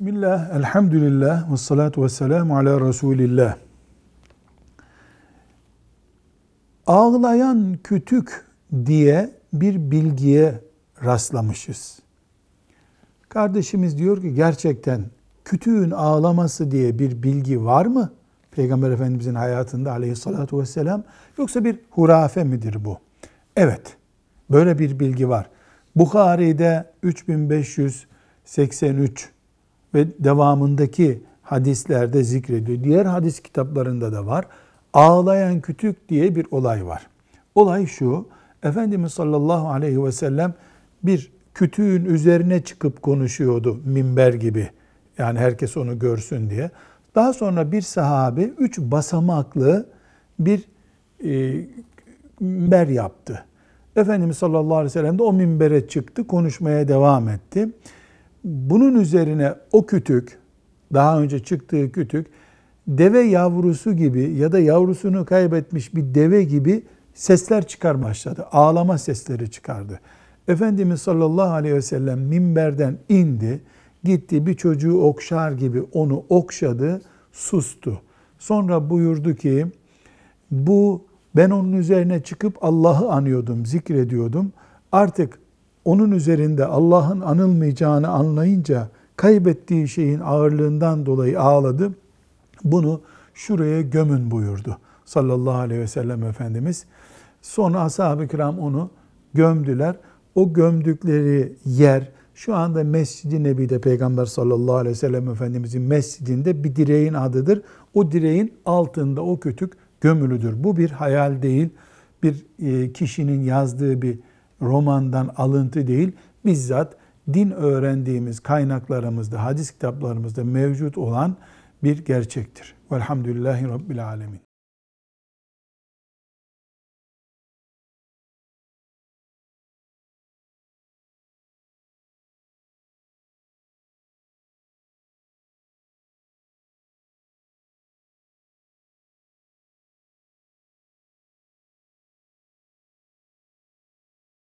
Bismillah, elhamdülillah, ve salatu ve selamu ala Resulillah. Ağlayan kütük diye bir bilgiye rastlamışız. Kardeşimiz diyor ki gerçekten kütüğün ağlaması diye bir bilgi var mı? Peygamber Efendimizin hayatında aleyhissalatu vesselam yoksa bir hurafe midir bu? Evet, böyle bir bilgi var. Bukhari'de 3583 ve devamındaki hadislerde zikrediyor. Diğer hadis kitaplarında da var. Ağlayan kütük diye bir olay var. Olay şu, Efendimiz sallallahu aleyhi ve sellem bir kütüğün üzerine çıkıp konuşuyordu minber gibi. Yani herkes onu görsün diye. Daha sonra bir sahabe üç basamaklı bir e, minber yaptı. Efendimiz sallallahu aleyhi ve sellem de o minbere çıktı, konuşmaya devam etti. Bunun üzerine o kütük, daha önce çıktığı kütük, deve yavrusu gibi ya da yavrusunu kaybetmiş bir deve gibi sesler çıkar başladı. Ağlama sesleri çıkardı. Efendimiz sallallahu aleyhi ve sellem minberden indi, gitti bir çocuğu okşar gibi onu okşadı, sustu. Sonra buyurdu ki, bu ben onun üzerine çıkıp Allah'ı anıyordum, zikrediyordum. Artık onun üzerinde Allah'ın anılmayacağını anlayınca kaybettiği şeyin ağırlığından dolayı ağladı. Bunu şuraya gömün buyurdu sallallahu aleyhi ve sellem Efendimiz. Sonra ashab-ı kiram onu gömdüler. O gömdükleri yer şu anda Mescid-i Nebi'de Peygamber sallallahu aleyhi ve sellem Efendimizin mescidinde bir direğin adıdır. O direğin altında o kütük gömülüdür. Bu bir hayal değil, bir e, kişinin yazdığı bir romandan alıntı değil, bizzat din öğrendiğimiz kaynaklarımızda, hadis kitaplarımızda mevcut olan bir gerçektir. Velhamdülillahi Rabbil Alemin.